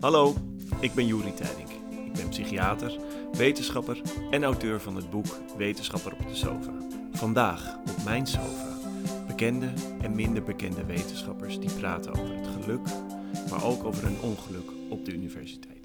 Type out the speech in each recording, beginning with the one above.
Hallo, ik ben Juri Tijdink. Ik ben psychiater, wetenschapper en auteur van het boek Wetenschapper op de Sofa. Vandaag op mijn sofa bekende en minder bekende wetenschappers die praten over het geluk, maar ook over een ongeluk op de universiteit.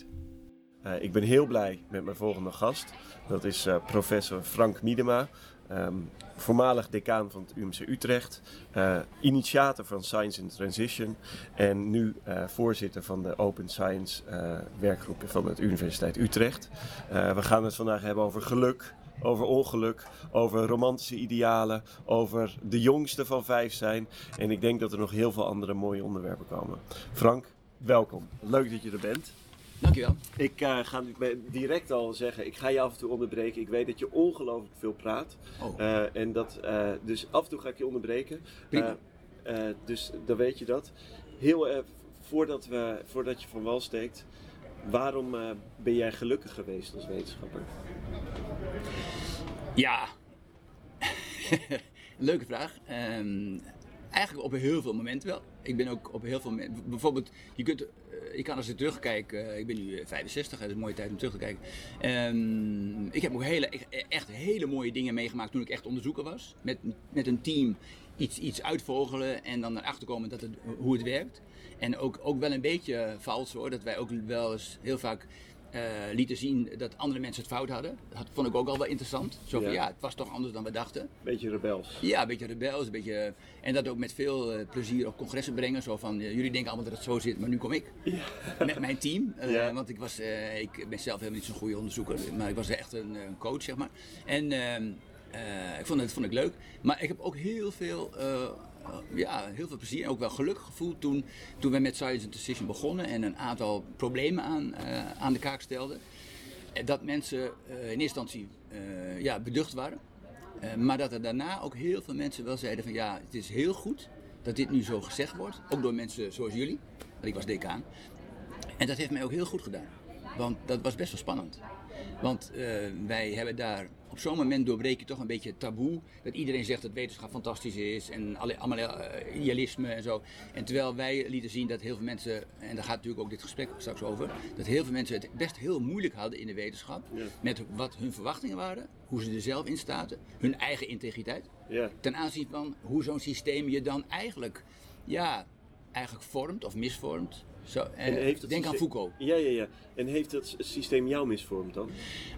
Eh, ik ben heel blij met mijn volgende gast. Dat is eh, professor Frank Miedema, ehm, voormalig decaan van het UMC Utrecht, eh, initiator van Science in Transition en nu voorzitter van de Open Science eh, werkgroep van het Universiteit Utrecht. We gaan het vandaag hebben over geluk, over ongeluk, over romantische idealen, over de jongste van vijf zijn. En ik denk dat er nog heel veel andere mooie onderwerpen komen. Frank, welkom. Leuk dat je er bent. Dankjewel. Ik eh, ga direct al zeggen, ik ga je af en toe onderbreken. Ik weet dat je ongelooflijk veel praat. Oh. Eh, en dat, eh, dus af en toe ga ik je onderbreken. Prima. Dus dan weet je dat. Heel voordat, we, voordat je van wal steekt, waarom ben jij gelukkig geweest als wetenschapper? Ja, leuke vraag. Ehm, eigenlijk op heel veel momenten wel. Ik ben ook op heel veel momenten. Bijvoorbeeld, je, kunt, eh, je kan als je terugkijkt. eh, ik ben nu eh, 65, hè, dat is een mooie tijd om terug te kijken. Ehm, ik heb ook hele, echt- echt hele mooie dingen meegemaakt toen ik echt onderzoeker was. Met, met een team iets, iets uitvogelen en dan erachter komen dat het, hoe het werkt. En ook, ook wel een beetje vals hoor, dat wij ook wel eens heel vaak eh, lieten zien dat andere mensen het fout hadden. Dat vond ik ook al wel interessant. Zo van Ja. ja, het was toch anders dan we dachten. Beetje rebels. Ja, een beetje rebels, een beetje... En dat ook met veel eh, plezier op congressen brengen. Zo van, eh, jullie denken allemaal dat het zo zit, maar nu kom ik. Met mijn team. Eh, Ja. Want ik, was, eh, ik ben zelf helemaal niet zo'n goede onderzoeker. Maar ik was echt een, eh, een coach, zeg maar. En ehm, eh, ik vond het vond ik leuk. Maar ik heb ook heel veel... eh, ja, heel veel plezier en ook wel geluk gevoeld toen, toen we met Science and Decision begonnen en een aantal problemen aan, eh, aan de kaak stelden. Eh, Dat mensen in eerste instantie ja, beducht waren. Maar dat er daarna ook heel veel mensen wel zeiden van ja, het is heel goed dat dit nu zo gezegd wordt. Ook door mensen zoals jullie, want ik was decaan. En dat heeft mij ook heel goed gedaan. Want dat was best wel spannend. Want eh, wij hebben daar op zo'n moment doorbreek je toch een beetje het taboe. Dat iedereen zegt dat wetenschap fantastisch is en alle, allemaal eh, idealisme en zo. En terwijl wij lieten zien dat heel veel mensen, en daar gaat natuurlijk ook dit gesprek straks over, dat heel veel mensen het best heel moeilijk hadden in de wetenschap. Ja. Met wat hun verwachtingen waren, hoe ze er zelf in staten, hun eigen integriteit. Ja. Ten aanzien van hoe zo'n systeem je dan eigenlijk, ja, eigenlijk vormt of misvormt. Zo, eh, En heeft het denk aan Foucault. Ja, ja, ja. En heeft het systeem jou misvormd dan?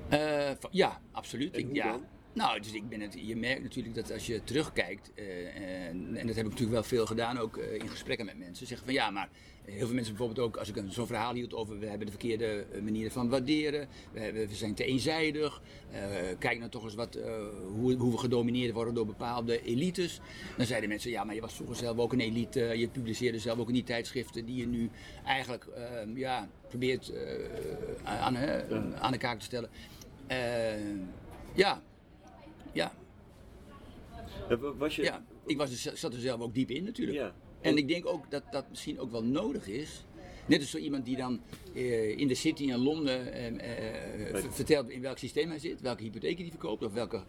Eh, ja, absoluut. Ik, ja. dan? Nou, dus ik ben het, je merkt natuurlijk dat als je terugkijkt, eh, en, en dat heb ik natuurlijk wel veel gedaan, ook eh, in gesprekken met mensen, zeggen van ja, maar heel veel mensen bijvoorbeeld ook, als ik een- zo'n verhaal hield over we hebben de verkeerde eh, manieren van waarderen, we, hebben, we zijn te eenzijdig, eh, kijk nou toch eens wat, eh, hoe, hoe we gedomineerd worden door bepaalde elites. Dan zeiden mensen, ja, maar je was vroeger zelf ook een elite, je publiceerde zelf ook in die tijdschriften die je nu eigenlijk eh, ja, probeert eh, aan, aan de kaak te stellen. Eh, ja, Eh, Was je... ja. Ik was er, zat er zelf ook diep in natuurlijk. Ja. En ik denk ook dat dat misschien ook wel nodig is. Net als zo iemand die dan eh, in de city in Londen eh, eh, vertelt in welk systeem hij zit, welke hypotheken die verkoopt of welke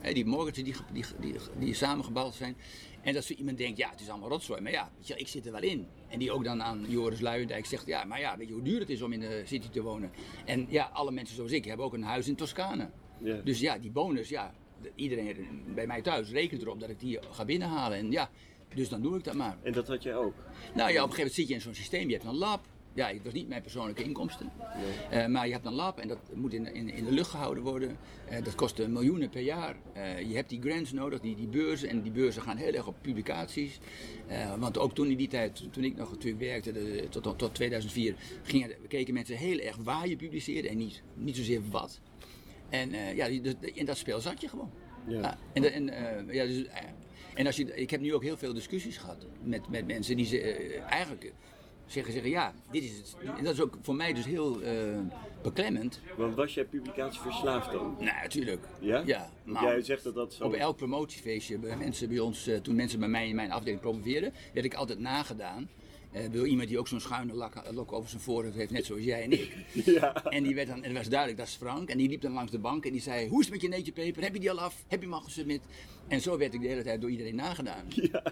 eh, die mortgages die, die, die, die samengebouwd zijn. En dat zo iemand denkt, ja, het is allemaal rotzooi, maar ja, weet je, ik zit er wel in. En die ook dan aan Joris Luijendijk zegt, ja, maar ja, weet je hoe duur het is om in de city te wonen. En ja, alle mensen zoals ik hebben ook een huis in Toscane. Ja. Dus ja, die bonus, ja, iedereen bij mij thuis rekent erop dat ik die ga binnenhalen. En ja, dus dan doe ik dat maar. En dat had jij ook? Nou ja, op een gegeven moment zit je in zo'n systeem, je hebt een lab. Ja, het was niet mijn persoonlijke inkomsten. Eh, maar je hebt een lab en dat moet in, in, in de lucht gehouden worden. Eh, dat kost eh, miljoenen per jaar. Je hebt die grants nodig, die, die beurzen. En die beurzen gaan heel erg op publicaties. Want ook toen in die tijd, toen ik nog natuurlijk werkte, de- tot, tot 2004, gingen, keken mensen heel erg waar je publiceerde en niet, niet zozeer wat. En eh, ja, dus in dat spel zat je gewoon. Ja. Ja, en, eh, ja, dus, eh, en als je, ik heb nu ook heel veel discussies gehad met, met mensen die ze, eigenlijk zeggen, zeggen, ja, dit is het. En dat is ook voor mij dus heel eh, beklemmend. Want was jij publicatie verslaafd dan? Nou, natuurlijk. Ja? Ja, maar jij zegt dat dat zo... op elk promotiefeestje bij mensen bij ons, toen mensen bij mij in mijn afdeling promoveerden, werd ik altijd nagedaan. Eh, wil iemand die ook zo'n schuine lak, lok over zijn voorhoofd heeft, net zoals jij en ik. Ja. En die werd dan, en het was duidelijk, dat is Frank. En die liep dan langs de bank en die zei, hoe is het met je neetje peper? Heb je die al af? Heb je hem al gesubmit? En zo werd ik de hele tijd door iedereen nagedaan. Ja.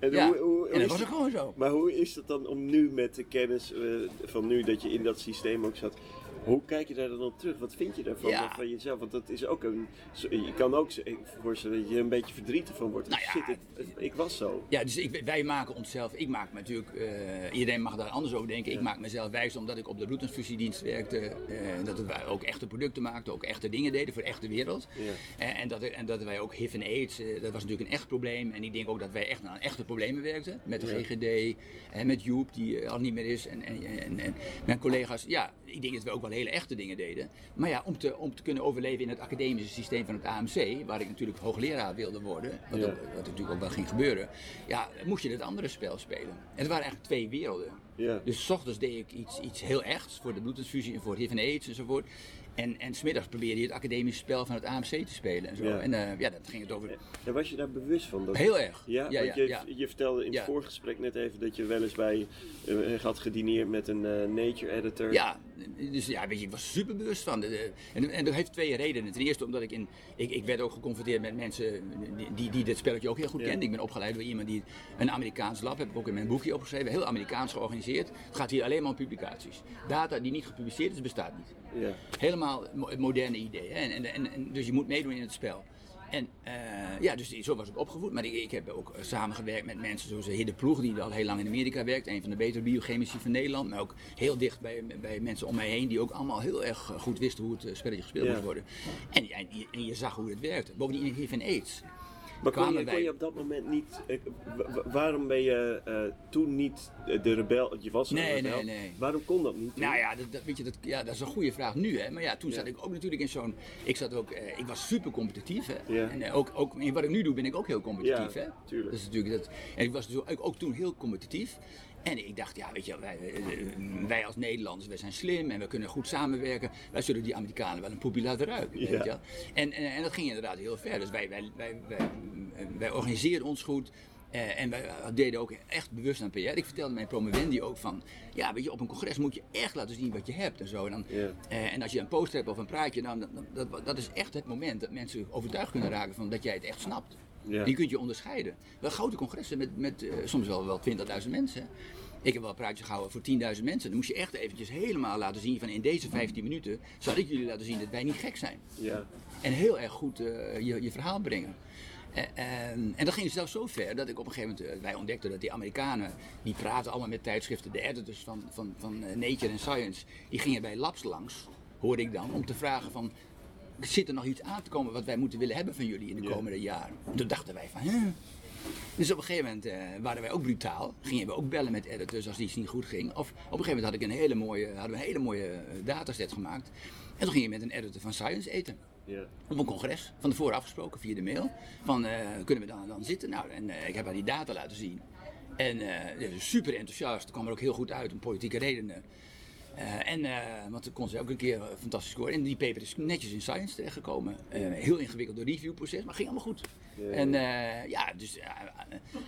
En, Ja, hoe, hoe, hoe en dat was het- ook gewoon zo. Maar hoe is het dan om nu met de kennis eh, van nu dat je in dat systeem ook zat? Hoe kijk je daar dan op terug? Wat vind je daarvan Ja. van jezelf? Want dat is ook een. Je kan ook voorstellen dat je er een beetje verdrietig van wordt. Nou ja, Shit, ik, ik was zo. Ja, dus ik, wij maken onszelf, ik maak me natuurlijk, eh, iedereen mag daar anders over denken. Ik maak mezelf wijs omdat ik op de bloedtransfusiedienst werkte. eh, dat wij ook echte producten maakten, ook echte dingen deden voor de echte wereld. Ja. Eh, en, dat, en dat wij ook HIV en AIDS, eh, dat was natuurlijk een echt probleem. En ik denk ook dat wij echt aan echte problemen werkten. Met de. GGD en met Joep, die eh, al niet meer is. En, en, en, en mijn collega's, ja, ik denk dat we ook wel hele echte dingen deden. Maar ja, om te, om te kunnen overleven in het academische systeem van het AMC, waar ik natuurlijk hoogleraar wilde worden, wat, Ja. ook, wat natuurlijk ook wel ging gebeuren, ja, moest je het andere spel spelen. En het waren eigenlijk twee werelden. Ja. Dus s ochtends deed ik iets, iets heel echts voor de bloedtransfusie en voor HIV en AIDS enzovoort. En, en smiddags probeerde je het academische spel van het AMC te spelen en zo. Ja. En eh, ja, dat ging het over. En was je daar bewust van? Dat... Heel erg. Ja, ja, want je, ja. je vertelde in het voorgesprek net even dat je wel eens bij eh, had gedineerd met een eh, nature editor. Ja, dus ja, weet je, ik was super bewust van. De- En, en dat heeft twee redenen. Ten eerste omdat ik in. Ik, ik werd ook geconfronteerd met mensen die, die, die dit spelletje ook heel goed kenden. Ik ben opgeleid door iemand die een Amerikaans lab, heb ik ook in mijn boekje opgeschreven, heel Amerikaans georganiseerd. Het gaat hier alleen maar om publicaties. Data die niet gepubliceerd is, bestaat niet. Ja. Helemaal het moderne idee. Hè? En, en, dus je moet meedoen in het spel. En eh, ja, dus zo was ik opgevoed. Maar ik, ik heb ook eh, samengewerkt met mensen zoals Hidde Ploeg, die al heel lang in Amerika werkt. Een van de betere biochemici van Nederland. Maar ook heel dicht bij, bij mensen om mij heen, die ook allemaal heel erg goed wisten hoe het eh, spelletje gespeeld Ja. moest worden. En, en, je- en je zag hoe het werkte. Bovendien HIV en AIDS. Maar kon je, kon wij- je op dat moment niet. eh, wa- waarom ben je eh, toen niet eh, de rebel? Je was een Nee, rebel. nee, nee. Waarom kon dat niet? toen? Nou ja, dat, dat, weet je, dat, ja, dat is een goede vraag nu. Hè? Maar ja, toen Ja. zat ik ook natuurlijk in zo'n. Ik, zat ook, eh, ik was super competitief. Hè? Ja. En eh, ook, ook in wat ik nu doe, ben ik ook heel competitief. Ja, hè? tuurlijk. Dat is natuurlijk dat, en ik was dus ook, ook toen heel competitief. En ik dacht, ja, weet je, wij, eh, wij als Nederlanders, wij zijn slim en we kunnen goed samenwerken. Wij zullen die Amerikanen wel een poepie laten ruiken. Ja. Weet je? En, en, en dat ging inderdaad heel ver. Dus wij, wij, wij, wij, wij organiseerden ons goed. Eh, en wij deden ook echt bewust aan PR. Ik vertelde mijn promovendi ook van, ja, weet je, op een congres moet je echt laten zien wat je hebt en zo. En, dan, eh, en als je een poster hebt of een praatje, dan, dan, dat, dat is echt het moment dat mensen overtuigd kunnen raken van dat jij het echt snapt. Ja. Die kunt je onderscheiden. Wel grote congressen met, met eh, soms wel, wel 20.000 mensen. Ik heb wel een praatje gehouden voor 10.000 mensen. Dan moest je echt eventjes helemaal laten zien van in deze 15 minuten zal ik jullie laten zien dat wij niet gek zijn. Ja. En heel erg goed eh, je, je verhaal brengen. Eh, en, en dat ging zelfs zo ver dat ik op een gegeven moment, wij ontdekten dat die Amerikanen, die praten allemaal met tijdschriften, de editors van, van, van Nature en Science, die gingen bij labs langs, hoorde ik dan, om te vragen van, zit er nog iets aan te komen wat wij moeten willen hebben van jullie in de komende jaren? En toen dachten wij van, hè? Dus op een gegeven moment eh, waren wij ook brutaal. Gingen we ook bellen met editors als iets niet goed ging. Of op een gegeven moment had ik een hele mooie, hadden we een hele mooie eh, dataset gemaakt. En toen ging je met een editor van Science eten Ja. op een congres, van tevoren afgesproken via de mail. Van eh, kunnen we dan, dan zitten? Nou, en ik heb haar die data laten zien. En super enthousiast, kwam er ook heel goed uit om politieke redenen. Eh, en, eh, want dan kon ze ook een keer eh, fantastisch scoren. En die paper is netjes in Science terechtgekomen. Eh, heel ingewikkeld reviewproces, maar ging allemaal goed. Ja. En ja, dus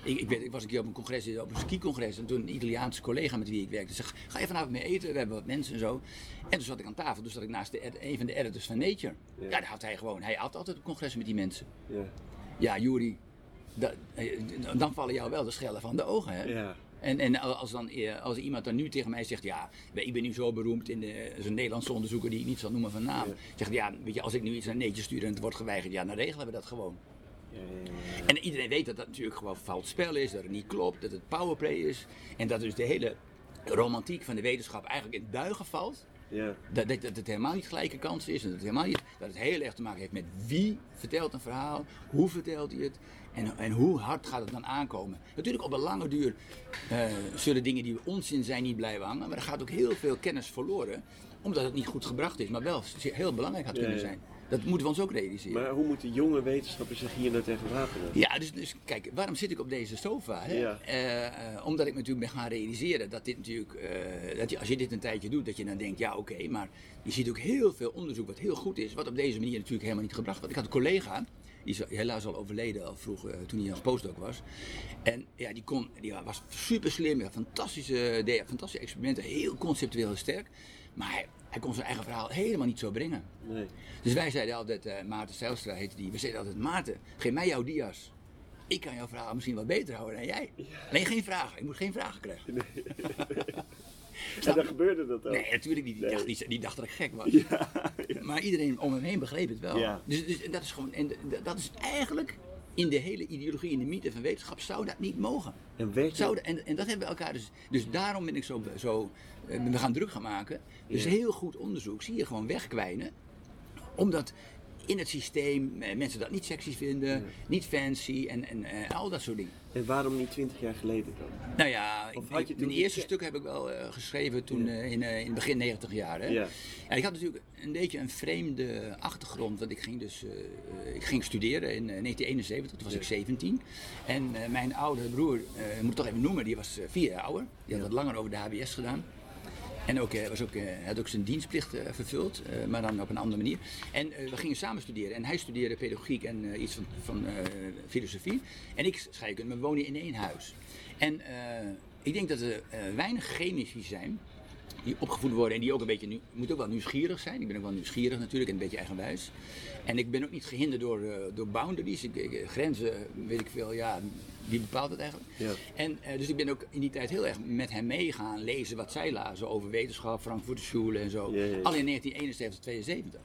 ik, ik, weet, ik was een keer op een congres, op een ski-congres. En toen een Italiaanse collega met wie ik werkte zei, ga je vanavond mee eten? We hebben wat mensen en zo. En toen zat ik aan tafel, dus zat ik naast de, een van de editors van Nature. Ja. Ja, daar had hij gewoon, hij had altijd op congressen met die mensen. Ja. Ja, Juri, da- dan vallen jou wel de schellen van de ogen, hè? Ja. En, en als, dan, eh, als iemand dan nu tegen mij zegt, ja, ik ben nu zo beroemd in de, is een Nederlandse onderzoeker die ik niet zal noemen van naam. Ja. Zegt, ja, weet je, als ik nu iets naar Nature stuur en het wordt geweigerd, ja, dan regelen we dat gewoon. Ja, ja, ja. En iedereen weet dat dat natuurlijk gewoon fout spel is, dat het niet klopt, dat het powerplay is. En dat dus de hele romantiek van de wetenschap eigenlijk in duigen valt. Ja. Dat, dat, dat het helemaal niet gelijke kansen is. En dat het, helemaal niet, dat het heel erg te maken heeft met wie vertelt een verhaal, hoe vertelt hij het en, en hoe hard gaat het dan aankomen. Natuurlijk op een lange duur eh, zullen dingen die onzin zijn niet blijven hangen, maar er gaat ook heel veel kennis verloren omdat het niet goed gebracht is, maar wel heel belangrijk had kunnen ja. zijn. Dat moeten we ons ook realiseren. Maar hoe moeten jonge wetenschappers zich hier nou tegen wapenen? Ja, dus, dus kijk, waarom zit ik op deze sofa? Hè? Ja. Eh, omdat ik me natuurlijk ben gaan realiseren dat dit natuurlijk, eh, dat je, als je dit een tijdje doet, dat je dan denkt, ja oké, maar je ziet ook heel veel onderzoek wat heel goed is, wat op deze manier natuurlijk helemaal niet gebracht wordt. Ik had een collega, Die is helaas al overleden al vroeg, eh, toen hij als postdoc was. En ja, die, kon, die was super slim, fantastische, deed fantastische experimenten, heel conceptueel sterk. Maar hij, hij kon zijn eigen verhaal helemaal niet zo brengen. Nee. Dus wij zeiden altijd, eh, Maarten Zijlstra heette die, we zeiden altijd, Maarten, geef mij jouw dia's. Ik kan jouw verhaal misschien wat beter houden dan jij. Alleen geen vragen, ik moet geen vragen krijgen. En dan gebeurde dat ook. Nee, natuurlijk niet. Die, Nee. dacht, die, die dacht dat ik gek was. Ja, ja. Maar iedereen om hem heen begreep het wel. Dus, dus dat is gewoon, en dat is eigenlijk in de hele ideologie, in de mythe van wetenschap, zou dat niet mogen. En weet je, Zou dat- en, en dat hebben we elkaar dus. Dus daarom ben ik zo. zo eh, we gaan druk gaan maken. Dus Ja. heel goed onderzoek zie je gewoon wegkwijnen. Omdat in het systeem eh, mensen dat niet sexy vinden, niet fancy en, en eh, al dat soort dingen. En waarom niet twintig jaar geleden dan? Nou ja, Of ik- had je ik- toen mijn eerste stuk heb ik wel eh, geschreven toen Ja. eh, in, eh, in het begin 90 jaar. Hè? Ja. En ik had natuurlijk een beetje een vreemde achtergrond, want ik ging dus ik ging studeren in eh, 1971, toen was ik 17. En mijn oude broer, ik moet het toch even noemen, die was vier jaar ouder. Die had wat langer over de HBS gedaan. En ook, eh, was ook, eh, had ook zijn dienstplicht eh, vervuld, maar dan op een andere manier. En we gingen samen studeren. En hij studeerde pedagogiek en iets van, van filosofie. En ik scheikunde. We wonen in één huis. En ik denk dat er weinig chemici zijn die opgevoed worden en die ook een beetje, nu, moet ook wel nieuwsgierig zijn. Ik ben ook wel nieuwsgierig natuurlijk en een beetje eigenwijs. En ik ben ook niet gehinderd door, eh, door boundaries, ik, ik- grenzen, weet ik veel, ja, wie bepaalt het eigenlijk? Ja. En eh, dus ik ben ook in die tijd heel erg met hem meegaan lezen wat zij lazen over wetenschap, Frankfurter Schule en zo. Ja, ja, ja. Al in 1971, 72.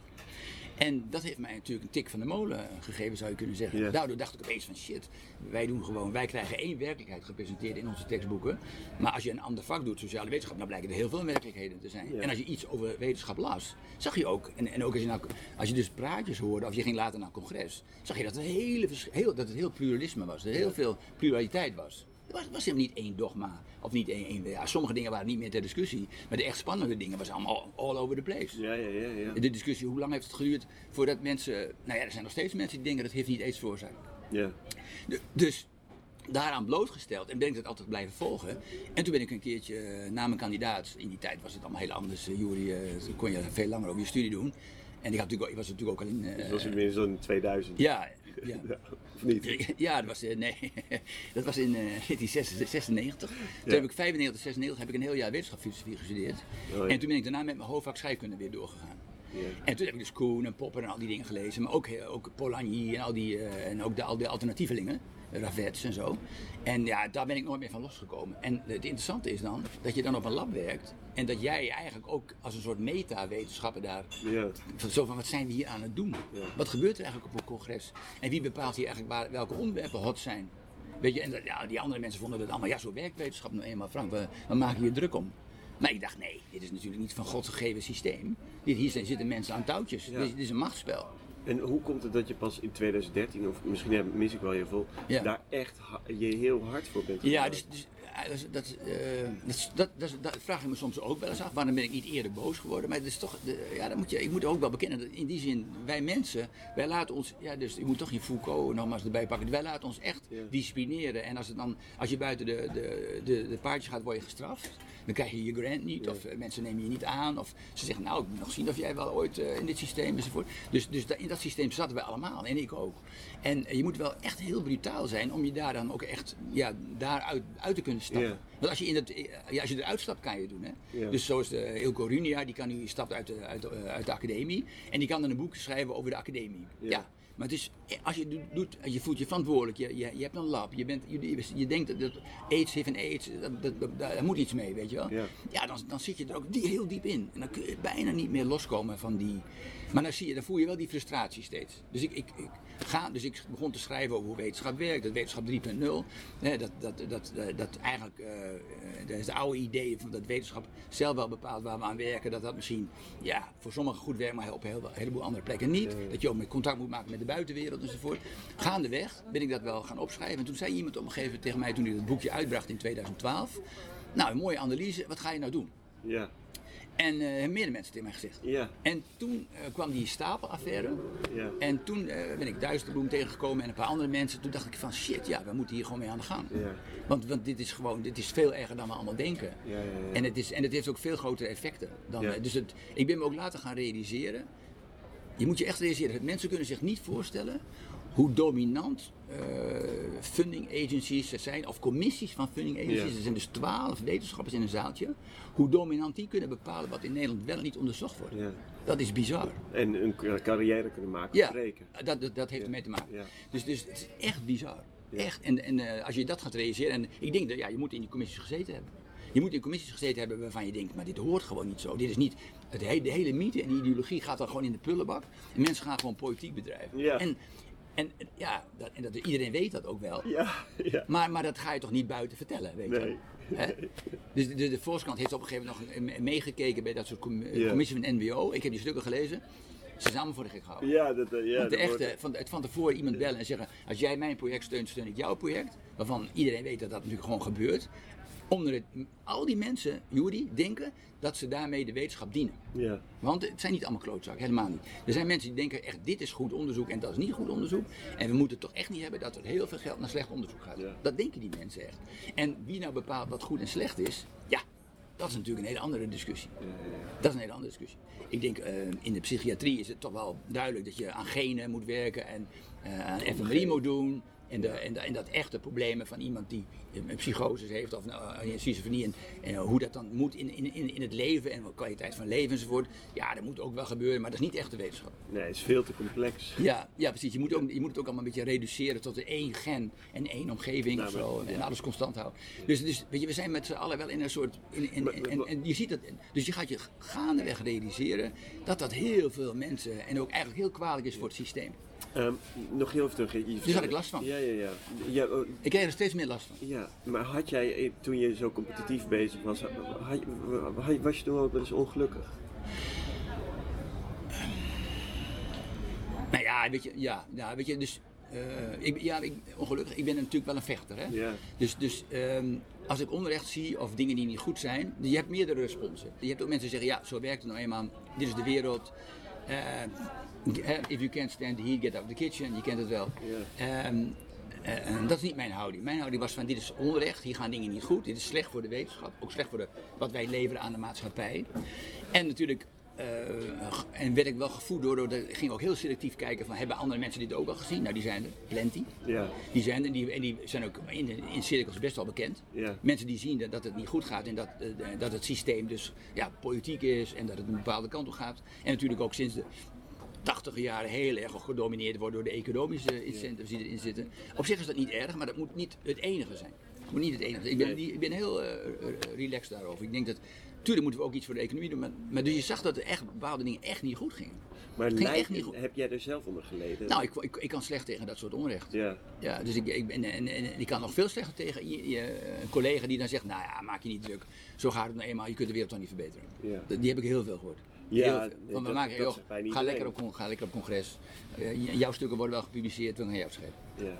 En dat heeft mij natuurlijk een tik van de molen gegeven, zou je kunnen zeggen. Daardoor dacht ik opeens van shit, wij doen gewoon, wij krijgen één werkelijkheid gepresenteerd in onze tekstboeken. Maar als je een ander vak doet, sociale wetenschap, dan blijken er heel veel werkelijkheden te zijn. En als je iets over wetenschap las, zag je ook, en, en ook als je, nou, als je dus praatjes hoorde, of je ging later naar een congres, zag je dat, het hele, heel, dat het heel pluralisme was, dat er heel veel pluraliteit was. Was, was helemaal niet één dogma, of niet één, één ja, sommige dingen waren niet meer ter discussie, maar de echt spannende dingen was allemaal all over the place. Ja, ja, ja. ja. De discussie, hoe lang heeft het geduurd voordat mensen. Nou ja, er zijn nog steeds mensen die denken dat heeft niet eens veroorzaakt. ja. De- Dus daaraan blootgesteld en ben ik dat altijd blijven volgen. En toen ben ik een keertje eh, na mijn kandidaat, in die tijd was het allemaal heel anders, uh, Jury, eh, kon je veel langer over je studie doen. En ik, had natuurlijk, ik was natuurlijk ook al in. eh, Dat was zo'n 2000. ja, ja. Ja, Of niet? Ja, dat was, eh, nee, dat was in eh, 1996. Toen Ja. heb ik 95, 96 heb ik een heel jaar wetenschapsfilosofie gestudeerd. Oh. En toen ben ik daarna met mijn hoofdvak scheikunde weer doorgegaan. Ja. En toen heb ik dus Koen en Popper en al die dingen gelezen. Maar ook, eh, ook Polanyi en, al die, eh, en ook de, al die alternatievelingen. Ravets en zo. En ja, daar ben ik nooit meer van losgekomen. En het interessante is dan dat je dan op een lab werkt. En dat jij eigenlijk ook als een soort meta-wetenschapper daar Ja. van Zo van, wat zijn we hier aan het doen? Ja. Wat gebeurt er eigenlijk op een congres? En wie bepaalt hier eigenlijk waar, welke onderwerpen hot zijn? Weet je, en dat- ja, die andere mensen vonden dat allemaal, ja, zo werkt wetenschap nou eenmaal, Frank, we, we maken hier druk om. Maar ik dacht, nee, dit is natuurlijk niet van God gegeven systeem. Dit, hier zijn- zitten mensen aan touwtjes. Ja. Dit, dit is een machtsspel. En hoe komt het dat je pas in 2013, of misschien mis ik wel heel veel, Ja. daar echt je heel hard voor bent Ja, dus, dus dat, dat, dat, dat, dat, dat vraag ik me soms ook wel eens af. Waarom ben ik niet eerder boos geworden? Maar het is toch, de, ja, dan moet je, ik moet ook wel bekennen dat in die zin, wij mensen, wij laten ons, ja, dus ik moet toch je Foucault nogmaals erbij pakken. Wij laten ons echt Ja. disciplineren. En als, het dan, als je buiten de, de, de, de paardjes gaat, word je gestraft. Dan krijg je je grant niet, of eh, mensen nemen je niet aan. Of ze zeggen, nou, ik moet nog zien of jij wel ooit eh, in dit systeem enzovoort. Dus, dus in dat systeem zaten wij allemaal, en ik ook. En je moet wel echt heel brutaal zijn om je daar dan ook echt ja, daaruit uit te kunnen stappen. Want als je, in het, eh, ja, als je eruit stapt, kan je het doen. Hè? Dus zoals de Ilko Runia, die, kan nu, die stapt uit de, uit, de, uit de academie. En die kan dan een boek schrijven over de academie. Ja. Maar het is, als je doet, doet je voelt je verantwoordelijk, je, je, je hebt een lab, je, bent, je, je denkt dat, dat AIDS heeft en AIDS, dat, dat, dat- daar moet iets mee, weet je wel. Ja. Ja, dan, dan zit je er ook die, heel diep in. En dan kun je bijna niet meer loskomen van die. Maar dan, zie je, dan voel je wel die frustratie steeds. Dus ik, ik, ik, ga, dus ik begon te schrijven over hoe wetenschap werkt, dat wetenschap 3.0. Hè, dat, dat, dat, dat, dat eigenlijk, eh, eh, dat is het oude idee van dat wetenschap zelf wel bepaalt waar we aan werken. Dat dat misschien ja, voor sommigen goed werkt, maar op een heel- heleboel andere plekken niet. Dat je ook met contact moet maken met de buitenwereld enzovoort. Gaandeweg ben ik dat wel gaan opschrijven. En toen zei iemand op een gegeven moment tegen mij, toen hij het boekje uitbracht in 2012. Nou, een mooie analyse, wat ga je nou doen? Ja, En hebben meerdere mensen tegen mij gezegd. ja, En toen eh, kwam die stapelaffaire. ja. En toen eh, ben ik Duisterbloem tegengekomen en een paar andere mensen. Toen dacht ik van shit, ja, we moeten hier gewoon mee aan de gang. Ja. Want, want dit is gewoon, dit is veel erger dan we allemaal denken. Ja. En, het is, en het heeft ook veel grotere effecten. Dan, dus het, ik ben me ook later gaan realiseren. Je moet je echt realiseren, dat mensen kunnen zich niet voorstellen hoe dominant eh, funding agencies er zijn, of commissies van funding agencies, Ja. er zijn dus twaalf wetenschappers in een zaaltje, hoe dominant die kunnen bepalen wat in Nederland wel en niet onderzocht wordt. Ja. Dat is bizar. En een ca- carrière kunnen maken, Ja, spreken. dat, dat, dat heeft ermee te maken. Ja. Dus, dus het is echt bizar. Echt. En, en eh, als je dat gaat realiseren, en ik denk dat ja, je moet in die commissies gezeten hebben. Je moet in commissies gezeten hebben waarvan je denkt, maar dit hoort gewoon niet zo. Dit is niet, het he- de hele mythe en die ideologie gaat dan gewoon in de prullenbak. En mensen gaan gewoon politiek bedrijven. Ja. En, en ja, dat, en dat, iedereen weet dat ook wel. Ja, ja. Maar, maar dat ga je toch niet buiten vertellen, weet Nee. je? Hè? Dus de, de, Volkskrant heeft op een gegeven moment nog meegekeken bij dat soort com- commissie van NWO. Ik heb die stukken gelezen. Ze allemaal voor de gek gehouden. Ja, dat, eh, ja, Want de dat wordt- echte, van, het van tevoren iemand bellen en zeggen: Als jij mijn project steunt, steun ik jouw project. Waarvan iedereen weet dat dat natuurlijk gewoon gebeurt. Onder het, al die mensen, Judy, denken dat ze daarmee de wetenschap dienen. Ja. Want het zijn niet allemaal klootzakken, helemaal niet. Er zijn mensen die denken echt, dit is goed onderzoek en dat is niet goed onderzoek. En we moeten toch echt niet hebben dat er heel veel geld naar slecht onderzoek gaat. Ja. Dat denken die mensen echt. En wie nou bepaalt wat goed en slecht is, ja, dat is natuurlijk een hele andere discussie. Dat is een hele andere discussie. Ik denk, eh, in de psychiatrie is het toch wel duidelijk dat je aan genen moet werken en eh, aan fMRI moet doen. En, de, en, de- en dat echte problemen van iemand die een psychose heeft of nou, een schizofrenie en, en hoe dat dan moet in, in, in in het leven en wat kwaliteit van leven enzovoort. Ja, dat moet ook wel gebeuren, maar dat is niet echt de wetenschap. Nee, het is veel te complex. Ja, ja precies. Je moet, ook, je moet het ook allemaal een beetje reduceren tot één gen en één omgeving Nou, of zo. En alles constant houden. Dus, dus weet je, we zijn met z'n allen wel in een soort. In, Maar- en je ziet dat. Dus je gaat je gaandeweg realiseren dat dat heel veel mensen en ook eigenlijk heel kwalijk is voor het systeem. Ehm, nog heel even terug. Je vertelde- had ik last van. Ja, ja, ja. ja, oh, Ik krijg er steeds meer last van. ja. Maar had jij, eh, toen je zo competitief bezig was, had, had- was je toen ook wel eens ongelukkig? Nou ja, weet je, ja, ja, weet je dus. eh, ik, ja, ik, ongelukkig, ik ben natuurlijk wel een vechter. Hè? Ja. Dus, dus ehm, als ik onrecht zie of dingen die niet goed zijn, je hebt meerdere responsen. Je hebt ook mensen die zeggen, ja, zo werkt het nou eenmaal, dit is de wereld. Eh, if you can't stand the heat, get out of the kitchen, je kent het wel. Eh, en dat is niet mijn houding. Mijn houding was van, dit is onrecht, hier gaan dingen niet goed, dit is slecht voor de wetenschap, ook slecht voor de, wat wij leveren aan de maatschappij. En natuurlijk en werd ik wel gevoed door, door ik ging ook heel selectief kijken van hebben andere mensen dit ook al gezien? Nou, die zijn er, plenty. Ja. Die zijn er en die, en die zijn ook in, in cirkels best wel bekend. Ja. Mensen die zien dat, dat het niet goed gaat en dat, eh, dat het systeem dus ja, politiek is en dat het een bepaalde kant op gaat. En natuurlijk ook sinds de 80 jaren heel erg gedomineerd wordt door de economische incentives die erin zitten. Op zich is dat niet erg, maar dat moet niet het enige zijn. Het moet niet het enige zijn. Ik ben, ik ben heel eh, eh, relaxed daarover. Ik denk dat, tuurlijk moeten we ook iets voor de economie doen, maar, maar dus je zag dat er echt bepaalde dingen echt niet goed gingen. Maar ging lijkt- echt niet goed. heb jij er zelf onder geleden? Nou, ik, ik, ik kan slecht tegen dat soort onrecht. Ja. Ja, dus ik, ik, ben, en, en, en ik kan nog veel slechter tegen je, je- een collega die dan zegt, nou ja, maak je niet druk. Zo gaat het nou eenmaal, je kunt de wereld toch niet verbeteren. Ja. Dat- Die heb ik heel veel gehoord. Ja, veel. Want we maken, joh, ga, iedereen. lekker op, ga lekker op congres. Eh, jouw stukken worden wel gepubliceerd, we gaan jou schrijven. Ja.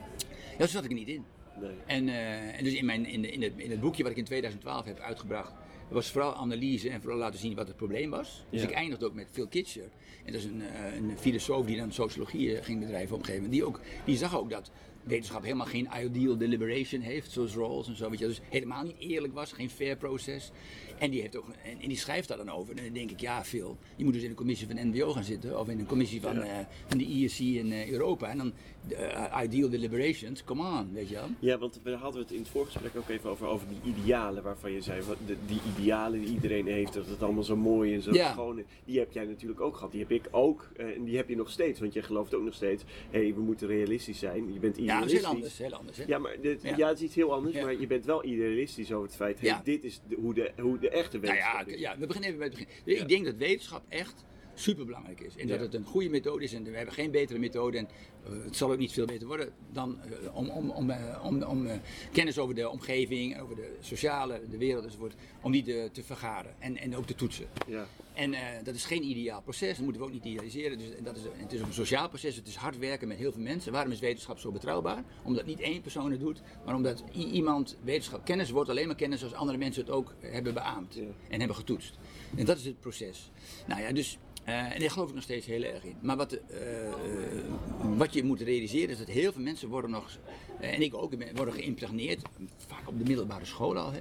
Ja, zo zat ik er niet in. Nee. En, eh, en dus in, mijn, in, de- in, het, in het boekje wat ik in 2012 heb uitgebracht, was vooral analyse en vooral laten zien wat het probleem was. Dus Ja. ik eindigde ook met Phil Kitcher. En dat is een, eh, een filosoof die dan sociologie eh, ging bedrijven op een gegeven moment. Die, ook, die zag ook dat wetenschap helemaal geen ideal deliberation heeft, zoals Rawls en zo. Weet je, dus helemaal niet eerlijk was, geen fair proces. En die, heeft ook, en, en die schrijft daar dan over. En dan denk ik, ja Phil, je moet dus in een commissie van NWO gaan zitten. Of in een commissie van, Ja. eh, van de ISC in Europa. En dan, eh, ideal deliberations, come on, weet je wel. Ja, want we hadden het in het voorgesprek ook even over, over die idealen waarvan je zei, wat, de, die idealen die iedereen heeft, dat het allemaal zo mooi en zo Ja. schoon is. Die heb jij natuurlijk ook gehad, die heb ik ook eh, en die heb je nog steeds, want je gelooft ook nog steeds, hé, hey, we moeten realistisch zijn, je bent Ja, dat idealistisch. is heel anders, heel anders. Hè? Ja, maar dit, ja. Ja. het is iets heel anders, Ja. maar je bent wel idealistisch over het feit, hey, Ja. dit is de, hoe, de, hoe de echte Nou wetenschap ja, is. ja, we beginnen even bij het begin. Ja. Ik denk dat wetenschap echt superbelangrijk is. En dat het een goede methode is en we hebben geen betere methode. En eh, het zal ook niet veel beter worden dan eh, om, om, om, eh, om, om kennis over de omgeving, over de sociale, de wereld enzovoort, om die te, te vergaren en, en ook te toetsen. Ja. En dat is geen ideaal proces, dat moeten we ook niet idealiseren. Dus dat is, het is ook een sociaal proces, het is hard werken met heel veel mensen. Waarom is wetenschap zo betrouwbaar? Omdat niet één persoon het doet, maar omdat iemand wetenschap... Kennis wordt alleen maar kennis als andere mensen het ook hebben beaamd Ja. en hebben getoetst. En dat is het proces. Nou ja, dus... eh, en daar geloof ik nog steeds heel erg in. Maar wat, eh, eh, wat je moet realiseren is dat heel veel mensen worden nog, en ik ook, worden geïmpregneerd, vaak op de middelbare school al. Hè.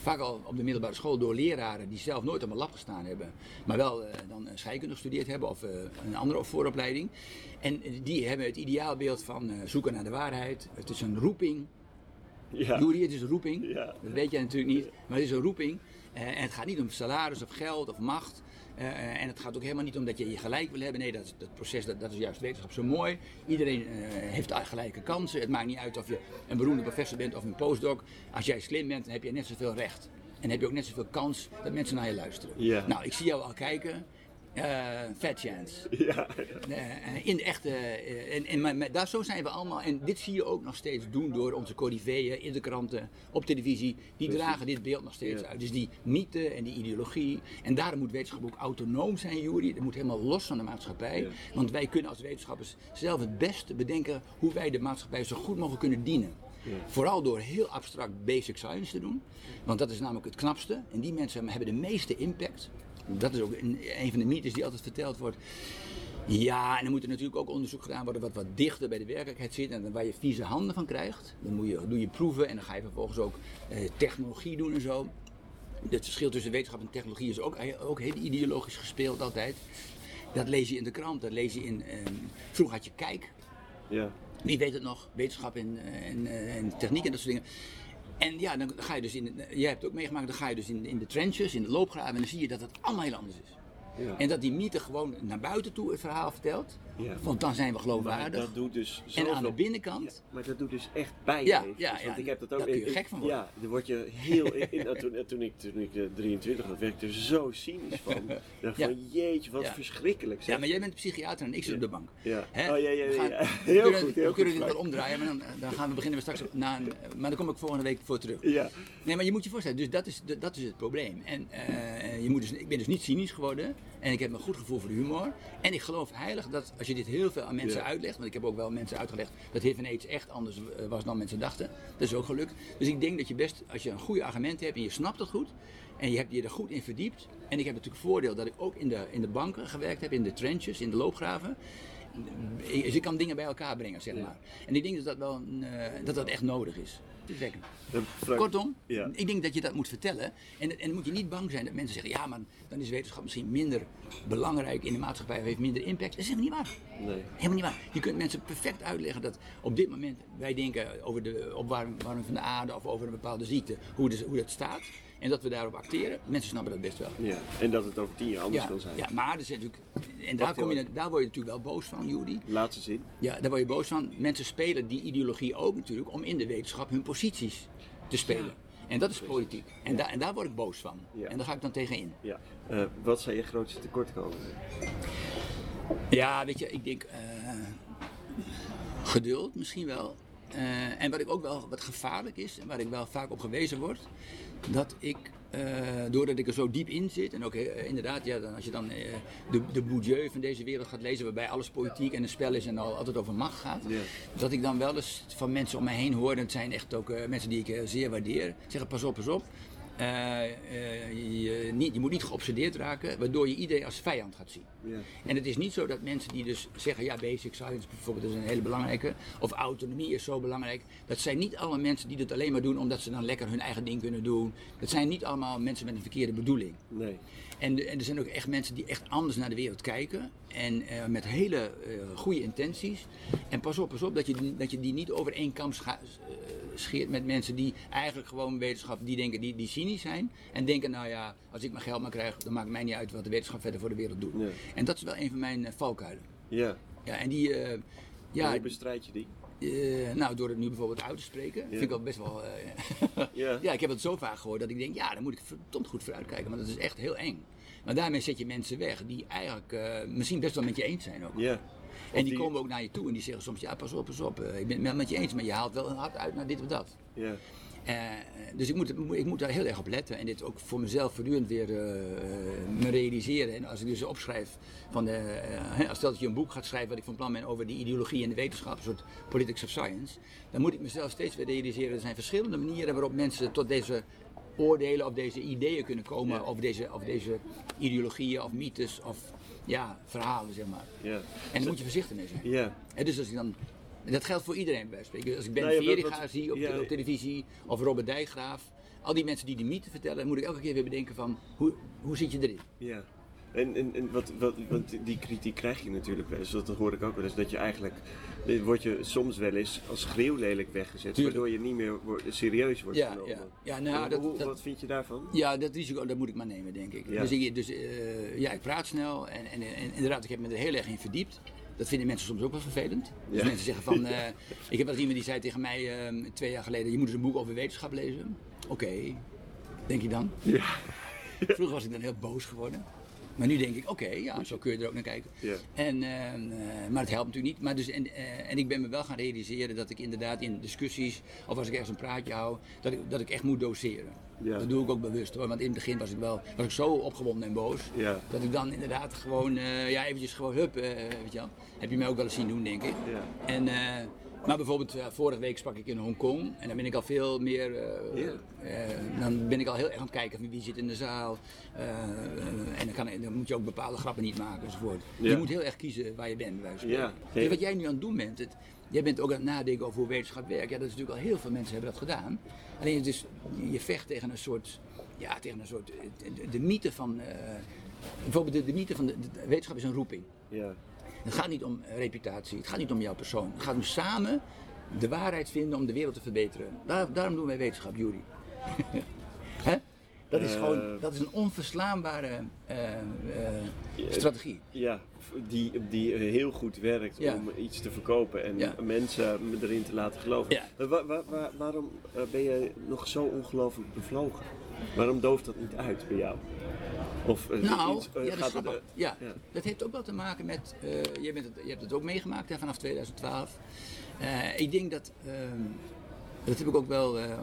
vaak al op de middelbare school door leraren die zelf nooit op een lab gestaan hebben, maar wel eh, dan scheikunde gestudeerd hebben of een andere vooropleiding. En die hebben het ideaalbeeld van zoeken naar de waarheid. Het is een roeping. Ja. Het is een roeping. Ja. Dat weet jij natuurlijk niet, maar het is een roeping. En het gaat niet om salaris of geld of macht. Eh, eh, en het gaat ook helemaal niet om dat je je gelijk wil hebben. Nee, dat, dat proces, dat, dat is juist wetenschap zo mooi. Iedereen eh, heeft gelijke kansen. Het maakt niet uit of je een beroemde professor bent of een postdoc. Als jij slim bent, dan heb je net zoveel recht. En heb je ook net zoveel kans dat mensen naar je luisteren. Nou, ik zie jou al kijken. Eh fat chance. Ja. Eh, in de echte. eh, en, en, maar, maar daar, zo zijn we allemaal. En dit zie je ook nog steeds doen door onze corriveeën in de kranten, op televisie. Die dragen dit beeld nog steeds Ja. uit. Dus die mythe en die ideologie. En daarom moet wetenschap ook autonoom zijn, Juri. Het moet helemaal los van de maatschappij. Want wij kunnen als wetenschappers zelf het beste bedenken hoe wij de maatschappij zo goed mogelijk kunnen dienen. Ja. Vooral door heel abstract basic science te doen. Want dat is namelijk het knapste. En die mensen hebben de meeste impact. Dat is ook een, een van de mythes die altijd verteld wordt. Ja, en dan moet er natuurlijk ook onderzoek gedaan worden wat wat dichter bij de werkelijkheid zit en waar je vieze handen van krijgt. Dan moet je, doe je proeven en dan ga je vervolgens ook eh, technologie doen en zo. Het verschil tussen wetenschap en technologie is ook, ook heel ideologisch gespeeld altijd. Dat lees je in de krant, dat lees je in... eh, vroeger had je Kijk, Ja. wie weet het nog, wetenschap en, eh, en, eh, en techniek en dat soort dingen. En ja, dan ga je dus in, de- jij hebt het ook meegemaakt, dan ga je dus in, in de trenches, in de loopgraven en dan zie je dat het allemaal heel anders is. Ja. En dat die mythe gewoon naar buiten toe het verhaal vertelt, Ja. want dan zijn we Maar geloofwaardig. dat doet dus En aan de binnenkant, Ja, maar dat doet dus echt pijn. Ja, ja, want ik heb dat ook. daar kun je ik- gek van worden. Ja, daar word je heel. in- in- toen, toen ik, toen ik eh, 23 was, werd ik er zo cynisch van. Dacht van jeetje, wat verschrikkelijk. zeg. ja, maar jij bent psychiater en ik zit op de bank. Ja. Hè? Oh ja, ja, We ja. we Heel kunnen, goed, heel we kunnen dit wel omdraaien, maar dan, dan gaan we beginnen we straks na een, maar daar kom ik volgende week voor terug. Ja, Nee, maar je moet je voorstellen, dus dat is, dat is het probleem. En eh, je moet dus, ik ben dus niet cynisch geworden en ik heb een goed gevoel voor de humor. En ik geloof heilig dat als je dit heel veel aan mensen Ja. uitlegt, want ik heb ook wel mensen uitgelegd dat HIV en AIDS echt anders eh, was dan mensen dachten. Dat is ook gelukt. Dus ik denk dat je best, als je een goede argument hebt en je snapt het goed en je hebt je er goed in verdiept. En ik heb natuurlijk voordeel dat ik ook in de, in de banken gewerkt heb, in de trenches, in de loopgraven. Dus ik kan dingen bij elkaar brengen, zeg maar. En ik denk dat dat wel een, eh, dat dat echt nodig is. Dan Frank- Kortom, Ja. ik denk dat je dat moet vertellen. En, en dan moet je niet bang zijn dat mensen zeggen: ja, maar dan is wetenschap misschien minder belangrijk in de maatschappij of heeft minder impact. Dat is helemaal niet waar. Nee. Helemaal niet waar. Je kunt mensen perfect uitleggen dat op dit moment wij denken over de opwarming van de aarde of over een bepaalde ziekte, hoe, de, hoe dat staat. En dat we daarop acteren. Mensen snappen dat best wel. Ja, en dat het over tien jaar anders Ja, kan zijn. ja, maar er zijn natuurlijk. En daar, kom je, daar word je natuurlijk wel boos van, Juri. Laatste zin. Ja, daar word je boos van. Mensen spelen die ideologie ook natuurlijk om in de wetenschap hun posities te spelen. En dat is politiek. En, daar en daar word ik boos van. Ja. En daar ga ik dan tegen in. Ja. Eh, wat zijn je grootste tekortkomingen? Ja, weet je, ik denk eh, geduld misschien wel. Eh, en wat ik ook wel wat gevaarlijk is, en waar ik wel vaak op gewezen word, dat ik, eh, doordat ik er zo diep in zit, en ook eh, inderdaad, ja, dan, als je dan de, de Bourdieu van deze wereld gaat lezen, waarbij alles politiek en een spel is en al, altijd over macht gaat, Ja. dat ik dan wel eens van mensen om mij heen hoor, en het zijn echt ook mensen die ik zeer waardeer, zeggen pas op, pas op. Eh, eh, je, niet, je moet niet geobsedeerd raken, waardoor je iedereen als vijand gaat zien. Ja. En het is niet zo dat mensen die dus zeggen, ja, basic science bijvoorbeeld is een hele belangrijke, of autonomie is zo belangrijk. Dat zijn niet allemaal mensen die dat alleen maar doen omdat ze dan lekker hun eigen ding kunnen doen. Dat zijn niet allemaal mensen met een verkeerde bedoeling. Nee. En, er zijn ook echt mensen die echt anders naar de wereld kijken. En eh, met hele eh, goede intenties. En pas op, pas op dat je, die- dat je die niet over één kam eh, scheert met mensen die eigenlijk gewoon wetenschap, die denken, die, die cynisch zijn. En denken, nou ja, als ik mijn geld maar krijg, dan maakt het mij niet uit wat de wetenschap verder voor de wereld doet. Nee. En dat is wel een van mijn valkuilen. Ja. Ja, en die, Ja. ja, Hoe bestrijd je die? Eh, nou, door het nu bijvoorbeeld uit te spreken, vind ik wel best wel. eh, Ja. ja, ik heb het zo vaak gehoord dat ik denk, ja, daar moet ik verdomd goed voor uitkijken, want dat is echt heel eng. Maar daarmee zet je mensen weg die eigenlijk eh, misschien best wel met je eens zijn ook. Ja. en die, die- komen ook naar je toe en die zeggen soms, ja, pas op, pas op, ik ben het met je eens, maar je haalt wel een hard uit naar dit of dat. Ja. Eh, dus ik moet, ik moet daar heel erg op letten en dit ook voor mezelf voortdurend weer eh, me realiseren. En als ik dus opschrijf, van de, eh, als stel dat je een boek gaat schrijven wat ik van plan ben over die ideologie en de wetenschap, een soort politics of science, dan moet ik mezelf steeds weer realiseren, er zijn verschillende manieren waarop mensen tot deze oordelen of deze ideeën kunnen komen Ja. over deze, over deze ideologieën of mythes of ja, verhalen, zeg maar. Ja. En daar moet je voorzichtig mee zijn. Ja. Dus als ik dan, en dat geldt voor iedereen bij spreken. Als ik Ben wat- Veriga zie op, ja, op televisie, of Robert Dijkgraaf, al die mensen die de mythe vertellen, moet ik elke keer weer bedenken van, hoe, hoe zit je erin? Ja. En, en, en wat, wat, want die kritiek krijg je natuurlijk wel eens, dat hoor ik ook wel eens, dat je eigenlijk, word je soms wel eens als schreeuwlelijk weggezet, Tuurlijk. waardoor je niet meer serieus wordt Ja, genomen. ja. Ja, nou, Hoe- dat- hoe- dat- wat vind je daarvan? Ja, dat risico dat moet ik maar nemen, denk ik. Ja. Dus, ik, dus eh, ja, ik praat snel en, en, en inderdaad, ik heb me er heel erg in verdiept. Dat vinden mensen soms ook wel vervelend. Dus Ja. mensen zeggen van, eh, ik heb wel iemand die zei tegen mij eh, twee jaar geleden, je moet eens een boek over wetenschap lezen. Oké, denk je dan? Ja. Vroeger was ik dan heel boos geworden. Maar nu denk ik, oké, ja, zo kun je er ook naar kijken. Ja. En, eh, maar het helpt natuurlijk niet. Maar dus, en, en ik ben me wel gaan realiseren dat ik inderdaad in discussies, of als ik ergens een praatje hou, dat ik, dat ik echt moet doseren. Ja. Dat doe ik ook bewust hoor. Want in het begin was ik wel was ik zo opgewonden en boos. Ja. Dat ik dan inderdaad gewoon, eh, ja, eventjes gewoon, hup, eh, weet je wel. Heb je mij ook wel eens zien doen, denk ik. Ja. En, eh, maar bijvoorbeeld, vorige week sprak ik in Hongkong. En dan ben ik al veel meer, Ja. dan ben ik al heel erg aan het kijken van wie zit in de zaal. En dan, kan, dan moet je ook bepaalde grappen niet maken enzovoort. Je moet heel erg kiezen waar je bent, bij wijze van. Kijk, Wat jij nu aan het doen bent, het, jij bent ook aan het nadenken over hoe wetenschap werkt. Ja, dat is natuurlijk al heel veel mensen hebben dat gedaan. Alleen het is, je vecht tegen een soort, ja, tegen een soort, de, mythe van, eh, bijvoorbeeld de, de mythe van, de, de wetenschap is een roeping. Ja. Het gaat niet om eh, reputatie, het gaat niet om jouw persoon. Het gaat om samen de waarheid vinden om de wereld te verbeteren. Daar, daarom doen wij wetenschap, Jury. Dat is Eh. gewoon dat is een onverslaanbare eh, eh, strategie. Ja, die, die heel goed werkt Ja. om iets te verkopen en Ja. mensen erin te laten geloven. Ja. Waarom eh, ben je nog zo ongelooflijk bevlogen? Waarom dooft dat niet uit bij jou? Of eh, Nou, iets, eh, ja, dat gaat eh, Ja, ja. dat heeft ook wel te maken met. eh, je, bent het, je hebt het ook meegemaakt hè, vanaf 2012. Eh, ik denk dat. ehm, dat heb ik ook wel eh, eh,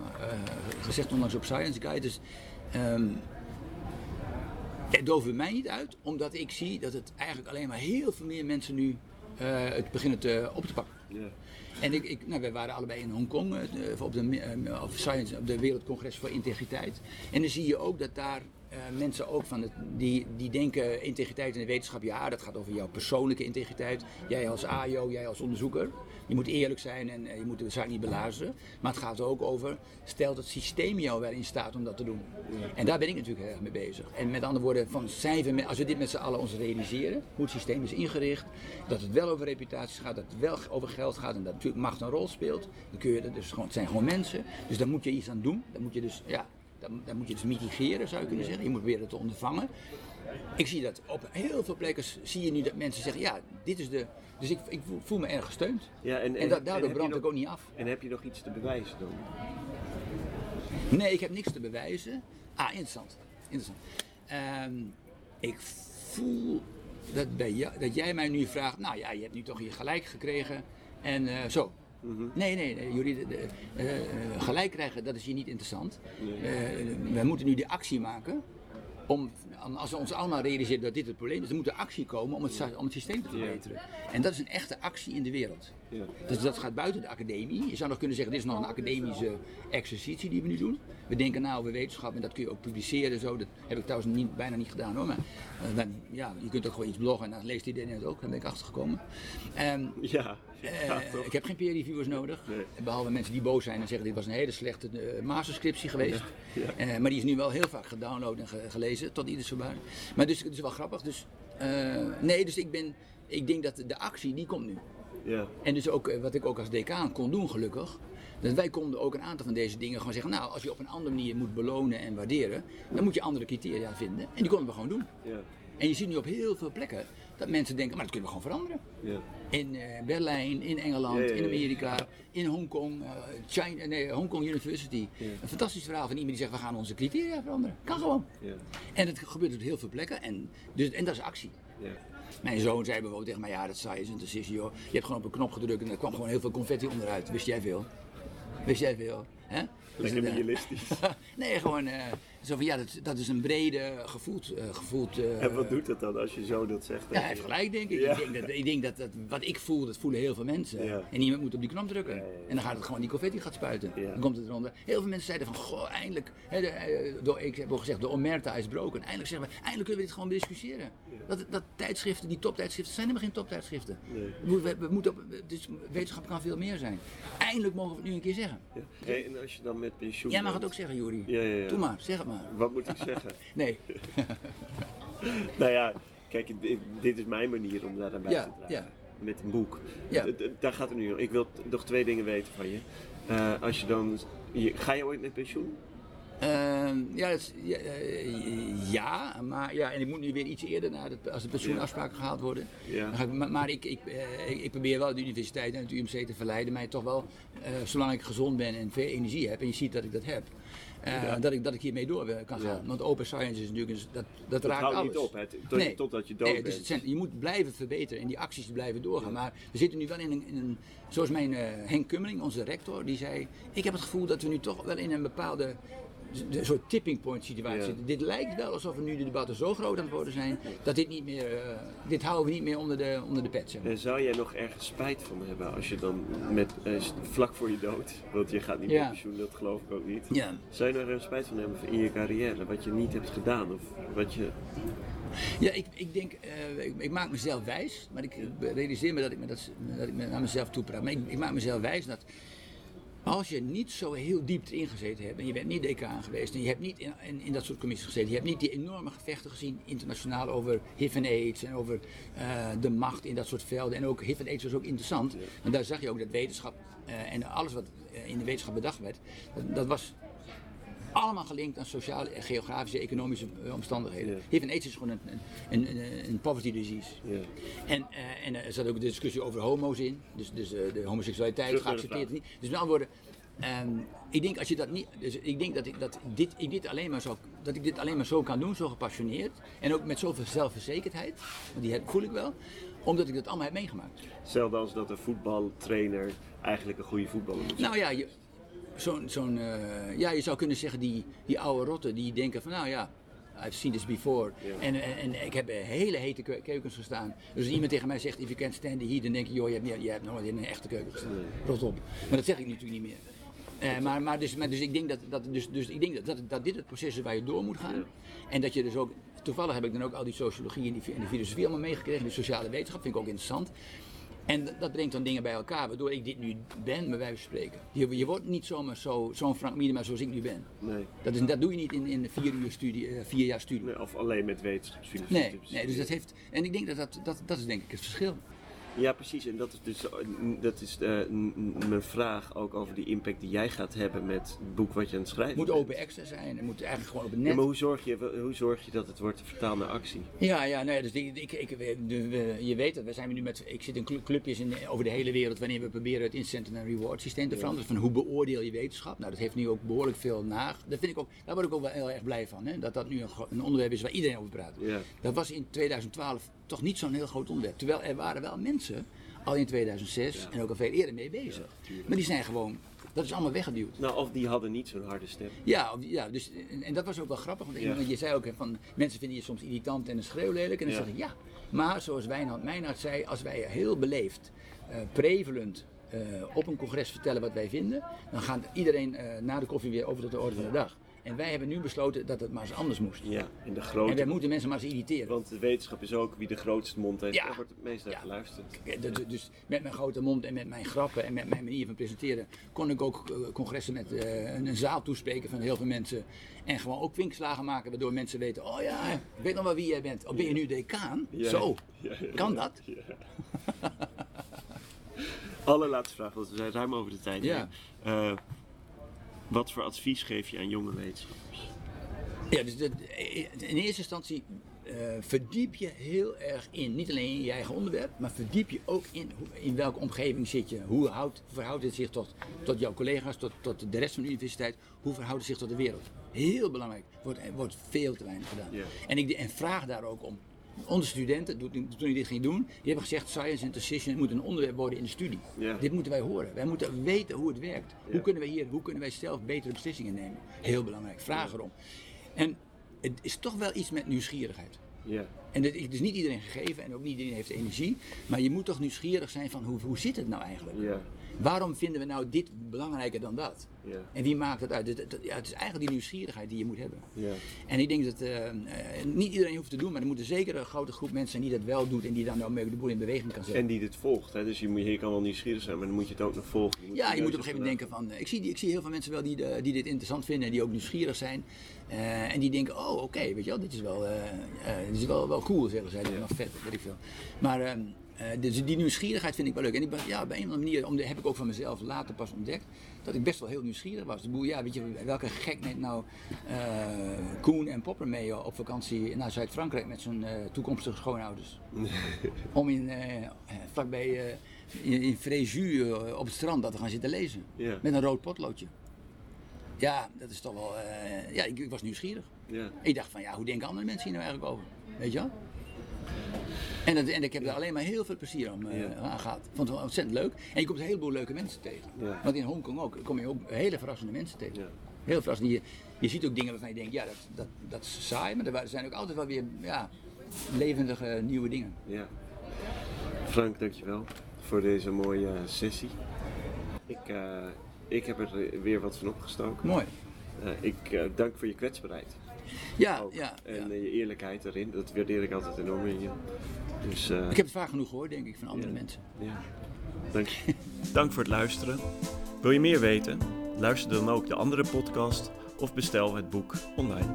gezegd onlangs op Science Guide. Dus, ehm, het dooft bij mij niet uit, omdat ik zie dat het eigenlijk alleen maar heel veel meer mensen nu eh, het beginnen te, op te pakken. En ik, ik, nou, wij waren allebei in Hongkong eh, op, de, eh, op, Science, op de Wereldcongres voor Integriteit. En dan zie je ook dat daar eh, mensen ook van het, die, die denken integriteit in de wetenschap, ja, dat gaat over jouw persoonlijke integriteit. Jij als AJO, jij als onderzoeker. Je moet eerlijk zijn en eh, je moet de zaak niet belazeren. Maar het gaat ook over, stel dat het systeem jou wel in staat om dat te doen. En daar ben ik natuurlijk heel erg mee bezig. En met andere woorden, van met- als we dit met z'n allen ons realiseren, hoe het systeem is ingericht, dat het wel over reputaties gaat, dat het wel over geld gaat en dat natuurlijk macht een rol speelt, dan kun je dat dus gewoon, het zijn gewoon mensen. Dus daar moet je iets aan doen. Dan moet je dus, ja, dan, dan moet je dus mitigeren, zou je kunnen zeggen. Je moet proberen het te ondervangen. Ik zie dat op heel veel plekken zie je nu dat mensen zeggen, ja, dit is de. Dus ik, ik voel- me erg gesteund. Ja, en, En, da- daardoor brand ik ook niet af. En heb je nog iets te bewijzen dan? Nee, ik heb niks te bewijzen. Ah, interessant. interessant. Ehm, ik voel dat, bij jou, dat jij mij nu vraagt, nou ja, je hebt nu toch je gelijk gekregen en eh, zo. Nee, nee, nee, jullie, de- de- eh, gelijk krijgen, dat is hier niet interessant. Eh, we moeten nu die actie maken. Om, als we ons allemaal realiseren dat dit het probleem is, dan moet er actie komen om het, om het systeem te verbeteren. En dat is een echte actie in de wereld. Ja. Dus dat gaat buiten de academie. Je zou nog kunnen zeggen, dit is nog een academische exercitie die we nu doen. We denken na over wetenschap en dat kun je ook publiceren en zo. Dat heb ik trouwens niet, bijna niet gedaan hoor. Maar eh, dan- ja, je kunt ook gewoon iets bloggen en dan leest iedereen het ook. Daar ben ik achtergekomen. Ehm, Ja, eh, ja toch? ik heb geen peer reviewers nodig. Nee. Behalve mensen die boos zijn en zeggen dit was een hele slechte eh, masterscriptie geweest. Ja, maar die is nu wel heel vaak gedownload en ge- gelezen, tot ieders verbazing. Maar dus het is wel grappig. Dus, nee, dus ik, ben, ik denk dat de actie die komt nu. Ja. En dus ook eh, wat ik ook als decaan kon doen, gelukkig. Dat wij konden ook een aantal van deze dingen gewoon zeggen. Nou, als je op een andere manier moet belonen en waarderen, dan moet je andere criteria vinden. En die konden we gewoon doen. Ja. En je ziet nu op heel veel plekken dat mensen denken, maar dat kunnen we gewoon veranderen. Ja. In eh, Berlijn, in Engeland, Ja, in Amerika, in Hongkong, eh, China, nee, Hongkong University. Een fantastisch verhaal van iemand die zegt, we gaan onze criteria veranderen. Kan gewoon. En dat gebeurt op heel veel plekken en, dus, en dat is actie. Mijn zoon zei bijvoorbeeld tegen mij, ja dat saai is een is joh. Je hebt gewoon op een knop gedrukt en er kwam gewoon heel veel confetti onderuit. Wist jij veel? Wist jij veel? Hè? Dus Lekker het, eh, nihilistisch. nee, gewoon, eh, Zo van, ja, dat, dat is een brede, gevoeld... eh, gevoeld eh, En wat doet dat dan als je zo dat zegt? ja, hij heeft gelijk, denk ik. Ja. Ik denk, dat, ik denk dat, dat wat ik voel, dat voelen heel veel mensen. Ja. En iemand moet op die knop drukken. En dan gaat het gewoon, die confetti gaat spuiten. Dan komt het eronder. Heel veel mensen zeiden van, goh, eindelijk. De, eh, door, ik heb al gezegd, de omerta is broken. Eindelijk zeggen we, eindelijk kunnen we dit gewoon discussiëren. Dat, dat tijdschriften, die toptijdschriften, zijn helemaal geen toptijdschriften. Nee. We, we, we moeten op, dus wetenschap kan veel meer zijn. Eindelijk mogen we het nu een keer zeggen. Hey, en als je dan met pensioen Jij mag het ook zeggen, Juri. Ja, ja, ja. Doe maar, zeg het maar. Wat moet ik zeggen? Nee. nou ja, kijk, dit, dit is mijn manier om daar buiten Ja, te dragen. ja. Met een boek. Ja. Daar gaat het nu om. Ik wil nog twee dingen weten van je. Eh, als je dan, je, ga je ooit met pensioen? Ehm, ja, dat is- ja, eh, ja, maar ja, en ik moet nu weer iets eerder naar het, als de pensioenafspraken gehaald worden. Ja. Ik, maar maar ik, ik, eh, ik, ik probeer wel de universiteit en het UMC te verleiden, mij toch wel, zolang ik gezond ben en veel energie heb, en je ziet dat ik dat heb, eh, dat, ik, dat ik hiermee door wil- kan gaan. Ja. Want open science is natuurlijk, een- dat, dat, Dat raakt houdt alles. niet op, hè, tot- totdat je dood nee, bent. Dus het zijn, je moet blijven verbeteren en die acties blijven doorgaan. Maar we zitten nu wel in een, in een zoals mijn eh, Henk Kummeling, onze rector, die zei, ik heb het gevoel dat we nu toch wel in een bepaalde een soort tipping point situatie zitten. Dit lijkt wel alsof we nu de debatten zo groot aan het worden zijn, dat dit niet meer, eh, dit houden we niet meer onder de, onder de pet. zeg maar. En zou jij nog ergens spijt van hebben als je dan met, eh, vlak voor je dood, want je gaat niet met pensioen, dat geloof ik ook niet. Ja. Zou je er spijt van hebben in je carrière, wat je niet hebt gedaan? Of wat je, Ja, ik, ik denk, eh, ik, ik maak mezelf wijs, maar ik realiseer me dat ik me, dat, dat ik me naar mezelf toepraat. Maar ik, ik maak mezelf wijs dat als je niet zo heel diep erin gezeten hebt en je bent niet decaan geweest en je hebt niet in, in, in dat soort commissies gezeten, je hebt niet die enorme gevechten gezien internationaal over HIV en AIDS en over eh, de macht in dat soort velden. En ook HIV en AIDS was ook interessant, want daar zag je ook dat wetenschap eh, en alles wat eh, in de wetenschap bedacht werd, dat, dat was allemaal gelinkt aan sociale, geografische, economische eh, omstandigheden. Ja. HIV en AIDS is gewoon een, een, een, een poverty disease. ja. En, eh, en er zat ook een discussie over homo's in. Dus, dus eh, de homoseksualiteit de geaccepteerd niet. Dus met andere woorden, ehm, ik denk als je dat niet. Dus ik denk dat ik, dat, dit, ik dit alleen maar zo, dat ik dit alleen maar zo kan doen, zo gepassioneerd. En ook met zoveel zelfverzekerdheid. Want die heb, voel ik wel. Omdat ik dat allemaal heb meegemaakt. Hetzelfde als dat een voetbaltrainer eigenlijk een goede voetballer moet zijn. Nou ja, je, zo'n, zo'n, eh, ja, je zou kunnen zeggen die, die oude rotten die denken van nou ja, I've seen this before. En, en, en ik heb in hele hete keu- keukens gestaan. Dus als iemand tegen mij zegt, if you can't stand the heat, dan denk je, joh, je hebt, je hebt nooit in een echte keuken gestaan. Rot op. Maar dat zeg ik natuurlijk niet meer. Eh, maar, maar, dus, maar dus ik denk, dat, dat, dus, dus ik denk dat, dat, dat dit het proces is waar je door moet gaan. En dat je dus ook, toevallig heb ik dan ook al die sociologie en die, en die filosofie allemaal meegekregen. De sociale wetenschap vind ik ook interessant. En dat- brengt dan dingen bij elkaar, waardoor ik dit nu ben, bij wijze van spreken. Je, je wordt niet zomaar zo- zo'n Frank Miedema zoals ik nu ben. Nee. Dat, is, dat doe je niet in, in vier, uur studie, eh, vier jaar studie. Nee, Of alleen met wetenschapsfilosofie. Nee, nee, dus dat heeft. En ik denk dat dat, dat, dat is denk ik het verschil. Ja, precies. En dat is dus eh, dat is, eh, mijn vraag ook over die impact die jij gaat hebben met het boek wat je aan het schrijven Het moet bent. open access zijn, het moet eigenlijk gewoon op het Ja, net. maar hoe zorg, je, hoe zorg je dat het wordt vertaald naar actie? Ja, ja, nee, dus ik, ik, ik, je weet dat, we zijn nu met, ik zit in clu- clubjes in, over de hele wereld wanneer we proberen het incentive en reward systeem te veranderen. Van hoe beoordeel je wetenschap? Nou, dat heeft nu ook behoorlijk veel naag. Dat vind ik ook, daar word ik ook wel heel erg blij van, hè? dat dat nu een, een onderwerp is waar iedereen over praat. Ja. Dat was in 2012 toch niet zo'n heel groot onderwerp. Terwijl er waren wel mensen, al in 2006 en ook al veel eerder mee bezig. maar die zijn gewoon, dat is allemaal weggeduwd. Nou, of die hadden niet zo'n harde stem. Ja, of- ja dus, en, en dat was ook wel grappig, want ik- Ja. want je zei ook hè, van mensen vinden je soms irritant en een schreeuw lelijk. En dan zeg ik ja, maar zoals Wijnand Meijnaert zei, als wij heel beleefd, eh, prevalent eh, op een congres vertellen wat wij vinden, dan gaat iedereen eh, na de koffie weer over tot de orde van de dag. En wij hebben nu besloten dat het maar eens anders moest. Ja, in de En grote... wij moeten mensen maar eens irriteren. Want de wetenschap is ook wie de grootste mond heeft. Ja. Daar wordt het meest naar Ja. geluisterd. Ja, dus- Dus met mijn grote mond en met mijn grappen en met mijn manier van presenteren kon ik ook eh, congressen met eh, een, zaal toespreken van heel veel mensen. En gewoon ook winkslagen maken waardoor mensen weten, oh ja, ik weet nog wel wie jij bent. Of ben je nu decaan? Ja. Zo, kan dat? Allerlaatste vraag, want we zijn ruim over de tijd. Ja. Eh, wat voor advies geef je aan jonge wetenschappers? Ja, dus dat- in eerste instantie eh, verdiep je heel erg in, niet alleen in je eigen onderwerp, maar verdiep je ook in in welke omgeving zit je. Hoe houdt, verhoudt het zich tot, tot jouw collega's, tot, tot de rest van de universiteit? Hoe verhoudt het zich tot de wereld? Heel belangrijk, wordt, wordt veel te weinig gedaan. En ik en vraag daar ook om. Onze studenten, toen ik dit ging doen, die hebben gezegd: Science and Decision moet een onderwerp worden in de studie. Ja. Dit moeten wij horen. Wij moeten weten hoe het werkt. Ja. Hoe kunnen wij hier, hoe kunnen wij zelf betere beslissingen nemen? Heel belangrijk. Vraag erom. En het is toch wel iets met nieuwsgierigheid. Ja. En dat is dus niet iedereen gegeven en ook niet iedereen heeft energie. Maar je moet toch nieuwsgierig zijn van hoe, hoe zit het nou eigenlijk? Ja. Waarom vinden we nou dit belangrijker dan dat? En wie maakt het uit? Het, het- ja, het is eigenlijk die nieuwsgierigheid die je moet hebben. En ik denk dat eh, eh, niet iedereen hoeft te doen, maar er moet er zeker een grote groep mensen zijn die dat wel doet en die dan ook de boel in beweging kan zetten. En die dit volgt. Hè? Dus je, moet, je kan wel nieuwsgierig zijn, maar dan moet je het ook nog volgen. Ja, je moet op een gegeven moment denken van, eh, ik zie, die- ik zie heel veel mensen wel die, die dit interessant vinden en die ook nieuwsgierig zijn. En die denken, oh oké, weet je wel, dit is wel, dit is wel, wel cool, zeggen zij. Wel vet, weet ik veel. Maar eh, dus die nieuwsgierigheid vind ik wel leuk. En ik ben, ja, op een of andere manier, om de, heb ik ook van mezelf later pas ontdekt, dat ik best wel heel nieuwsgierig was. De boel, ja, weet je, welke gek neemt nou eh, Koen en Popper mee op vakantie naar Zuid-Frankrijk met zijn eh, toekomstige schoonouders? Om in, vlakbij in, in Fréjus op het strand dat te gaan zitten lezen. Met een rood potloodje. Ja, dat is toch wel. ja, ik, ik was nieuwsgierig. Ik dacht van ja, hoe denken andere mensen hier nou eigenlijk over? Weet je wel? En, dat, en ik heb er alleen maar heel veel plezier aan, eh, Ja. aan gehad. Ik vond het ontzettend leuk. En je komt een heleboel leuke mensen tegen. Ja. Want in Hongkong ook kom je ook hele verrassende mensen tegen. Ja. Heel verrassend. Je, je ziet ook dingen waarvan je denkt, ja, dat, dat, dat is saai. Maar er zijn ook altijd wel weer ja, levendige nieuwe dingen. Ja. Frank, dankjewel voor deze mooie eh, sessie. Ik, eh, ik heb er weer wat van opgestoken. Mooi. Ik dank voor je kwetsbaarheid. Ja, ook. ja. En ja. eh, je eerlijkheid erin. Dat waardeer ik altijd enorm in je. Dus eh, Ik heb het vaak genoeg gehoord, denk ik, van andere Ja. mensen. ja. dank je. Dank voor het luisteren. Wil je meer weten? Luister dan ook de andere podcast of bestel het boek online.